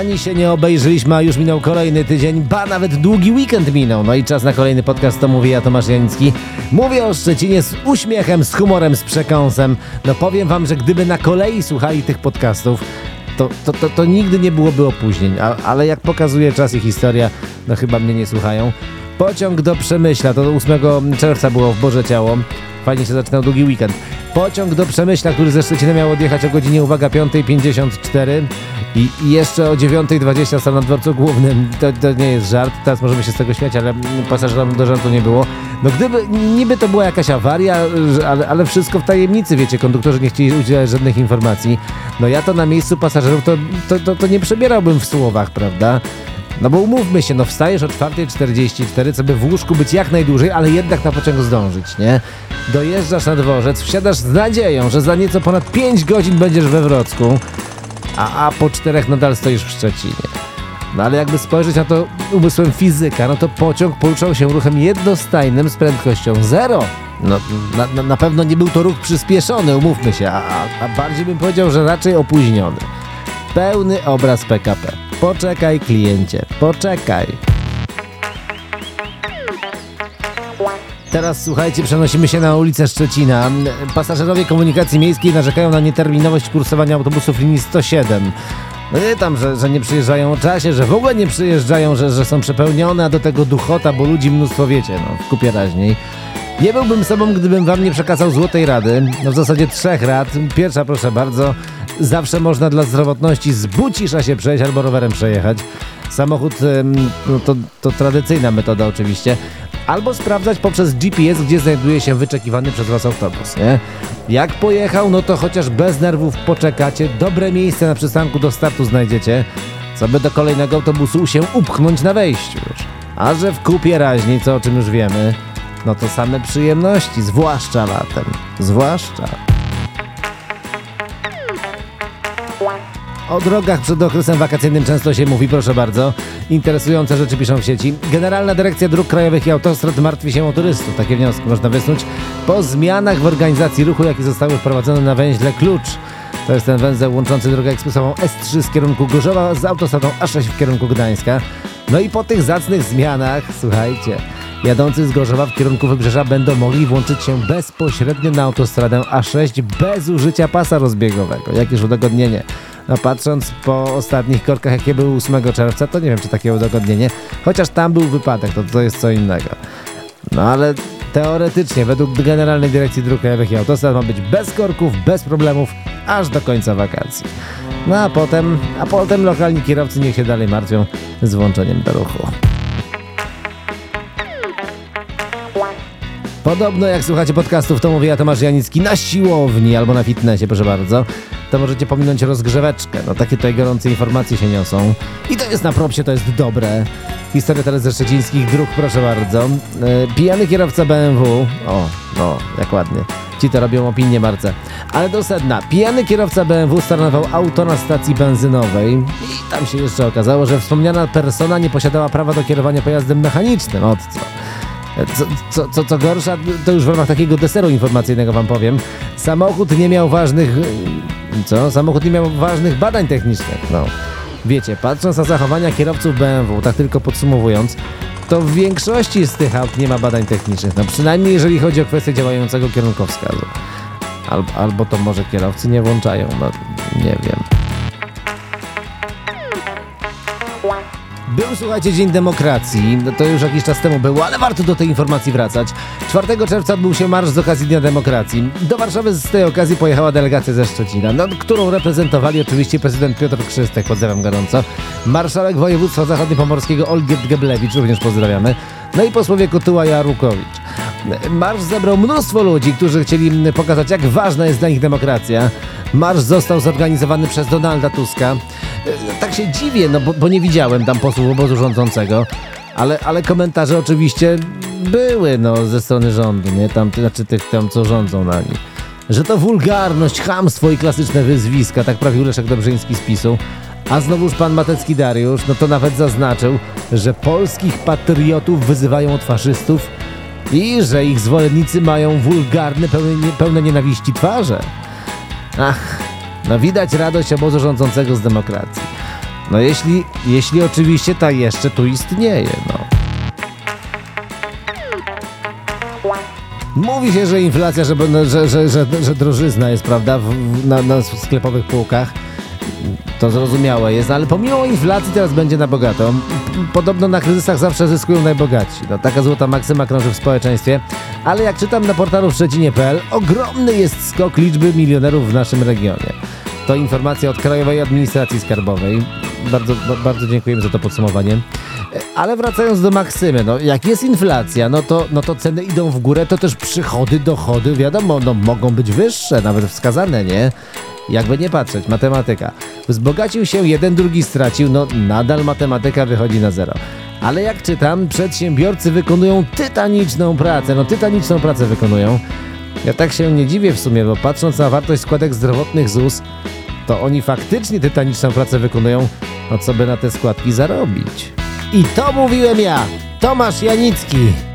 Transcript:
Ani się nie obejrzeliśmy, a już minął kolejny tydzień, ba nawet długi weekend minął. No i czas na kolejny podcast, to mówi ja Tomasz Janicki. Mówię o Szczecinie z uśmiechem, z humorem, z przekąsem. No powiem wam, że gdyby na kolei słuchali tych podcastów, to, to, to, to nigdy nie byłoby opóźnień. A, ale jak pokazuje czas i historia, no chyba mnie nie słuchają. Pociąg do Przemyśla, to 8 czerwca było w Boże Ciało. Fajnie się zaczynał długi weekend. Pociąg do Przemyśla, który ze Szczecina miał odjechać o godzinie, uwaga, 5.54 i, jeszcze o 9.20 stał na dworcu głównym. To, to nie jest żart, teraz możemy się z tego śmiać, ale pasażerom do żartu nie było. No gdyby, niby to była jakaś awaria, ale, ale wszystko w tajemnicy, wiecie, konduktorzy nie chcieli udzielać żadnych informacji. No ja to na miejscu pasażerów to, to, to, to nie przebierałbym w słowach, prawda? No bo umówmy się, no wstajesz o 4.44, co by w łóżku być jak najdłużej, ale jednak na pociąg zdążyć, nie? Dojeżdżasz na dworzec, wsiadasz z nadzieją, że za nieco ponad 5 godzin będziesz we Wrocku, a, a po czterech nadal stoisz w Szczecinie. No ale jakby spojrzeć na to umysłem fizyka, no to pociąg poruszał się ruchem jednostajnym z prędkością zero. No na, na, pewno nie był to ruch przyspieszony, umówmy się, a, a bardziej bym powiedział, że raczej opóźniony. Pełny obraz PKP. Poczekaj, kliencie, poczekaj. Teraz słuchajcie, przenosimy się na ulicę Szczecina. Pasażerowie komunikacji miejskiej narzekają na nieterminowość kursowania autobusów linii 107. No nie tam, że, że nie przyjeżdżają o czasie, że w ogóle nie przyjeżdżają, że, że są przepełnione, a do tego duchota, bo ludzi mnóstwo wiecie, no w kupie raźniej. Nie byłbym sobą, gdybym wam nie przekazał złotej rady. No w zasadzie trzech rad. Pierwsza, proszę bardzo, zawsze można dla zdrowotności z Bucisza się przejść albo rowerem przejechać. Samochód no to, to tradycyjna metoda oczywiście. Albo sprawdzać poprzez GPS, gdzie znajduje się wyczekiwany przez Was autobus, nie? Jak pojechał, no to chociaż bez nerwów poczekacie, dobre miejsce na przystanku do startu znajdziecie, co by do kolejnego autobusu się upchnąć na wejściu. A że w kupie raźniej, co o czym już wiemy, no to same przyjemności, zwłaszcza latem. Zwłaszcza. O drogach przed okresem wakacyjnym często się mówi, proszę bardzo. Interesujące rzeczy piszą w sieci. Generalna Dyrekcja Dróg Krajowych i Autostrad martwi się o turystów. Takie wnioski można wysnuć po zmianach w organizacji ruchu, jakie zostały wprowadzone na węźle Klucz. To jest ten węzeł łączący drogę ekspresową S3 z kierunku Gorzowa z autostradą A6 w kierunku Gdańska. No i po tych zacnych zmianach, słuchajcie, jadący z Gorzowa w kierunku Wybrzeża będą mogli włączyć się bezpośrednio na autostradę A6 bez użycia pasa rozbiegowego. Jakież udogodnienie. No patrząc po ostatnich korkach, jakie były 8 czerwca, to nie wiem, czy takie udogodnienie. Chociaż tam był wypadek, to, to jest co innego. No ale teoretycznie, według Generalnej Dyrekcji Dróg Krajowych i Autostrad ma być bez korków, bez problemów, aż do końca wakacji. No a potem, a potem lokalni kierowcy niech się dalej martwią z włączeniem do ruchu. Podobno jak słuchacie podcastów, to mówi ja Tomasz Janicki na siłowni albo na fitnessie, proszę bardzo. To możecie pominąć rozgrzeweczkę. No takie tutaj gorące informacje się niosą. I to jest na propsie, to jest dobre. Historia teraz ze szczecińskich dróg, proszę bardzo. E, pijany kierowca BMW. O, no, jak ładnie. Ci to robią opinię Marce. Ale do sedna. Pijany kierowca BMW staranował auto na stacji benzynowej i tam się jeszcze okazało, że wspomniana persona nie posiadała prawa do kierowania pojazdem mechanicznym. Od co? Co, co, co, co gorsza, to już w ramach takiego deseru informacyjnego wam powiem. Samochód nie miał ważnych... Co? Samochód nie miał ważnych badań technicznych. No. Wiecie, patrząc na zachowania kierowców BMW, tak tylko podsumowując, to w większości z tych aut nie ma badań technicznych. No przynajmniej jeżeli chodzi o kwestię działającego kierunkowskazu. Albo, albo to może kierowcy nie włączają, no nie wiem. Był, słuchajcie, Dzień Demokracji. No to już jakiś czas temu było, ale warto do tej informacji wracać. 4 czerwca odbył się marsz z okazji Dnia Demokracji. Do Warszawy z tej okazji pojechała delegacja ze Szczecina, no, którą reprezentowali oczywiście prezydent Piotr Krzystek, pozdrawiam gorąco, marszałek województwa zachodniopomorskiego Olgierd Geblewicz, również pozdrawiamy, no i posłowie Kotyła i Arukowicz. Marsz zebrał mnóstwo ludzi, którzy chcieli pokazać, jak ważna jest dla nich demokracja. Marsz został zorganizowany przez Donalda Tuska. Tak się dziwię, no bo, bo nie widziałem tam posłów obozu rządzącego, ale, ale komentarze oczywiście były no, ze strony rządu, nie? Tam, znaczy tych tam, co rządzą na nich. Że to wulgarność, chamstwo i klasyczne wyzwiska, tak prawił Leszek Dobrzyński z PiSu. A znowuż pan Matecki Dariusz, no to nawet zaznaczył, że polskich patriotów wyzywają od faszystów, i że ich zwolennicy mają wulgarne, pełne, pełne nienawiści twarze. Ach, no widać radość obozu rządzącego z demokracji. No jeśli, jeśli oczywiście ta jeszcze tu istnieje, no. Mówi się, że inflacja, że, że, że, że, drożyzna jest, prawda, w, na, na sklepowych półkach. To zrozumiałe jest, ale pomimo inflacji teraz będzie na bogato. Podobno na kryzysach zawsze zyskują najbogatsi. No, taka złota maksyma krąży w społeczeństwie. Ale jak czytam na portalu szczecinie.pl, ogromny jest skok liczby milionerów w naszym regionie. To informacja od Krajowej Administracji Skarbowej. Bardzo, bardzo dziękujemy za to podsumowanie. Ale wracając do Maksymy, no jak jest inflacja, no to, no to ceny idą w górę, to też przychody, dochody, wiadomo, no mogą być wyższe, nawet wskazane, nie? Jakby nie patrzeć, matematyka. Wzbogacił się jeden, drugi stracił, no nadal matematyka wychodzi na zero. Ale jak czytam, przedsiębiorcy wykonują tytaniczną pracę, no tytaniczną pracę wykonują. Ja tak się nie dziwię w sumie, bo patrząc na wartość składek zdrowotnych ZUS, to oni faktycznie tytaniczną pracę wykonują, no co by na te składki zarobić. I to mówiłem ja, Tomasz Janicki.